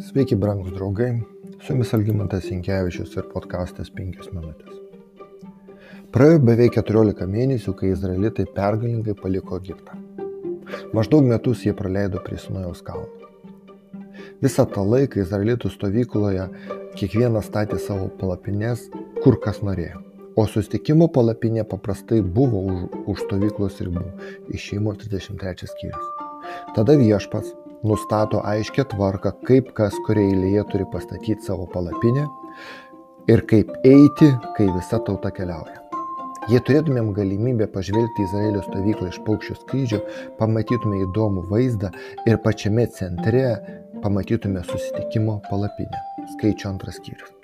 Sveiki, brangūs draugai. Su jumis Algymantas Inkevičius ir podkastas 5 minutės. Praėjo beveik 14 mėnesių, kai izraelitai pergalingai paliko Egiptą. Maždaug metus jie praleido prie Sinojaus kalno. Visą tą laiką izraelitų stovykloje kiekvienas statė savo palapinės, kur kas norėjo. O sustikimo palapinė paprastai buvo už, už stovyklos ribų, išėjimo 33 skyrius. Tada viešpats nustato aiškę tvarką, kaip kas kurioje eilėje turi pastatyti savo palapinę ir kaip eiti, kai visa tauta keliauja. Jei turėtumėm galimybę pažvelgti Izraelio stovyklą iš paukščio skrydžio, pamatytume įdomų vaizdą ir pačiame centre pamatytume susitikimo palapinę. Skaičiu antras skyrius.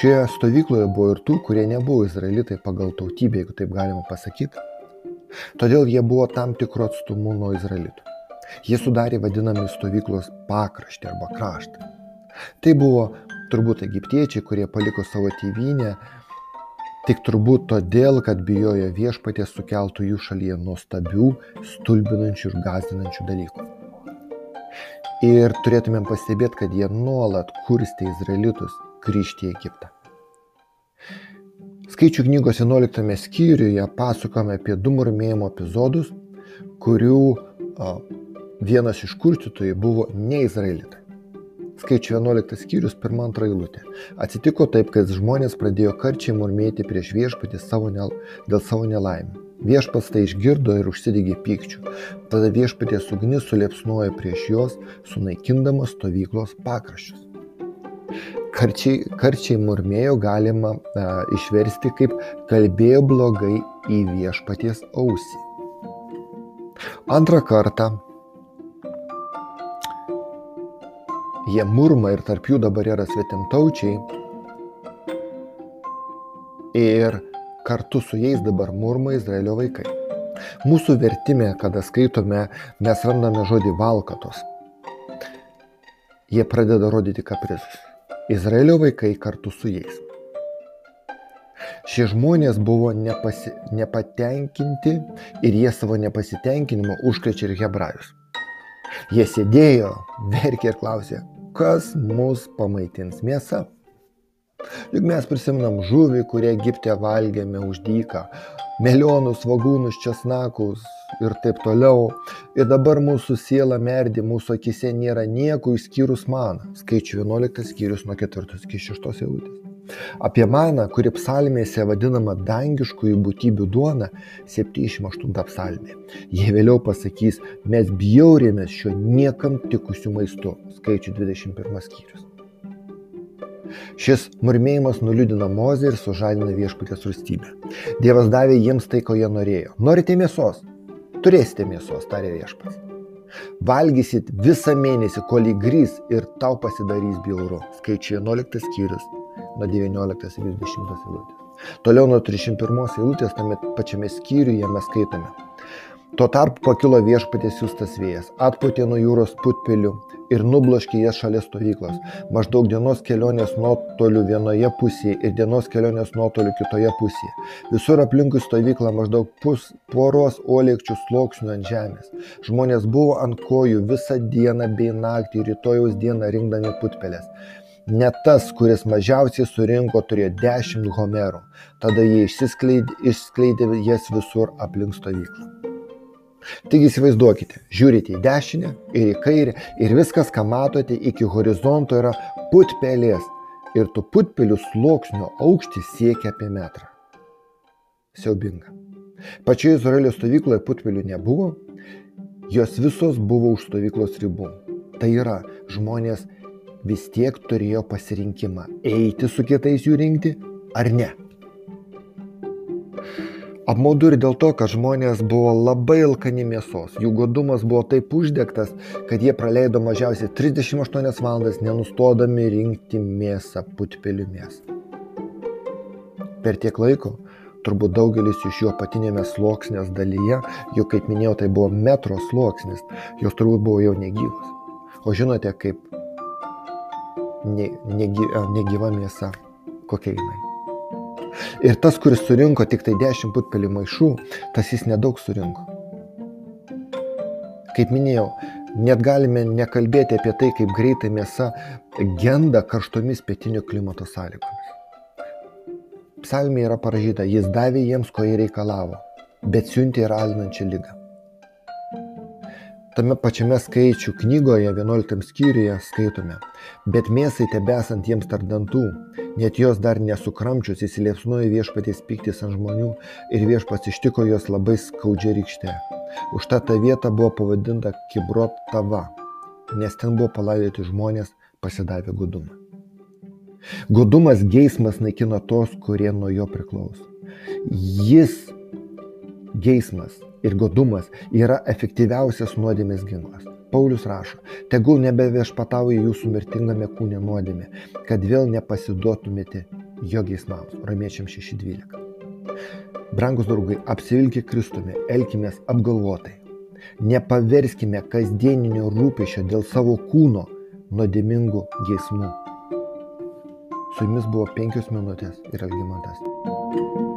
Šioje stovykloje buvo ir tų, kurie nebuvo izraelitai pagal tautybę, jeigu taip galima pasakyti. Todėl jie buvo tam tikru atstumu nuo izraelitų. Jie sudarė vadinami stovyklos pakraštį arba kraštą. Tai buvo turbūt egiptiečiai, kurie paliko savo tėvynę, tik turbūt todėl, kad bijojo viešpatės sukeltų jų šalyje nuostabių, stulbinančių ir gazdinančių dalykų. Ir turėtumėm pastebėti, kad jie nuolat kurstė izraelitus grįžti į Egiptą. Skaičių knygos 11 skyriuje pasakome apie du murmėjimo epizodus, kurių Vienas iš kurstytojų buvo ne izraelitai. Skaičiu 11 skyrius, 1-2 eilutė. Atsitiko taip, kad žmonės pradėjo karčiai murmėti prieš viešpatį savo nel... dėl savo nelaimę. Viešpats tai išgirdo ir užsidegė pykčių. Tada viešpatės ugnis suliepsnojo prieš juos, sunaikindamas stovyklos pakraščius. Karčiai, karčiai murmėjo galima a, išversti kaip kalbėjo blogai į viešpaties ausį. Antrą kartą jie murma ir tarp jų dabar yra svetimtaučiai. Ir kartu su jais dabar murma Izraelio vaikai. Mūsų vertime, kada skaitome, mes randame žodį valkatos. Jie pradeda rodyti kaprizus. Izraelio vaikai kartu su jais. Šie žmonės buvo nepasi, nepatenkinti ir jie savo nepasitenkinimo užkrečia ir hebrajus. Jie sėdėjo, verkė ir klausė, kas mus pamaitins mėsa. Juk mes prisiminam žuvį, kurią Egipte valgėme už dyką, melionus, svagūnus, česnakus ir taip toliau. Ir dabar mūsų siela merdi, mūsų akise nėra nieko išskyrus maną. Skaičiu 11 skyrius nuo 4 iki 6 eilutės. Apie maną, kuri psalmėse vadinama dangiškųjų būtybių duona, 78 psalmė. Jie vėliau pasakys, mes bjaurėmės šiuo niekam tikusiu maistu. Skaičių 21 skyrius. Šis murmėjimas nuliūdina Mozę ir sužadina viešpatės rūstybę. Dievas davė jiems tai, ko jie norėjo. Norite mėsos? Turėsite mėsos, tarė viešpats. Valgysit visą mėnesį, kol įgrys ir tau pasidarys bjauru. Skaičiai 11 skyrius nuo 19 iki 20 eilutės. Toliau nuo 31 eilutės tame pačiame skyriuje mes skaitome. Tuo tarpu pakilo viešpatės siūstas vėjas, atputė nuo jūros putpelių ir nubloškė jas šalia stovyklos. Maždaug dienos kelionės nuotolių vienoje pusėje ir dienos kelionės nuotolių kitoje pusėje. Visur aplinkui stovyklą maždaug pus poros uolėkčių sluoksnių ant žemės. Žmonės buvo ant kojų visą dieną bei naktį, rytojaus dieną rinkdami putpelės. Net tas, kuris mažiausiai surinko, turėjo dešimt homerų. Tada jie išsiskleidė, išskleidė jas visur aplink stovyklą. Taigi įsivaizduokite, žiūrite į dešinę ir į kairę ir viskas, ką matote iki horizonto yra putpelės ir tų putpelių sluoksnio aukštis siekia apie metrą. Siaubinga. Pačioje Izraelio stovykloje putpelių nebuvo, jos visos buvo už stovyklos ribų. Tai yra, žmonės vis tiek turėjo pasirinkimą eiti su kitais jų rinkti ar ne. Apmaudu ir dėl to, kad žmonės buvo labai alkani mėsos. Jų godumas buvo taip uždegtas, kad jie praleido mažiausiai 38 valandas nenustodami rinkti mėsą, putpelių mėsą. Per tiek laiko turbūt daugelis iš jų apatinėme sluoksnės dalyje, jau kaip minėjau, tai buvo metro sluoksnis, jos turbūt buvo jau negyvos. O žinote, kaip ne, negi, negyva mėsa, kokia jinai. Ir tas, kuris surinko tik tai 10 putpelį maišų, tas jis nedaug surinko. Kaip minėjau, Net galime nekalbėti apie tai, kaip greitai mėsa genda karštomis pietinio klimato sąlygomis. Psalmė yra parašyta, jis davė jiems, ko jie reikalavo, bet siuntė ir alinančią lygą. Tame pačiame skaičių knygoje 11 skyriuje skaitome, bet mėsai tebesant jiems tardantų, net jos dar nesukramčius įsiliepsnojo viešpaties piktis ant žmonių ir viešpats ištiko juos labai skaudžia rykšte. Už tą tą vietą buvo pavadinta Kibrot Tava, nes ten buvo palaidoti žmonės pasidavę gudumą. Gudumas geismas naikina tos, kurie nuo jo priklauso. Jis geismas ir godumas yra efektyviausias nuodėmės ginklas. Paulius rašo, tegul nebeviešpatauja jūsų mirtingame kūne nuodėmė, kad vėl nepasiduotumėte jo geismams. Romiečiam 6.12. Brangus draugai, apsivilkė Kristumi, elkimės apgalvotai. Nepaverskime kasdieninio rūpešio dėl savo kūno nuodėmingų geismų. Su jumis buvo penkios minutės ir Algymantas.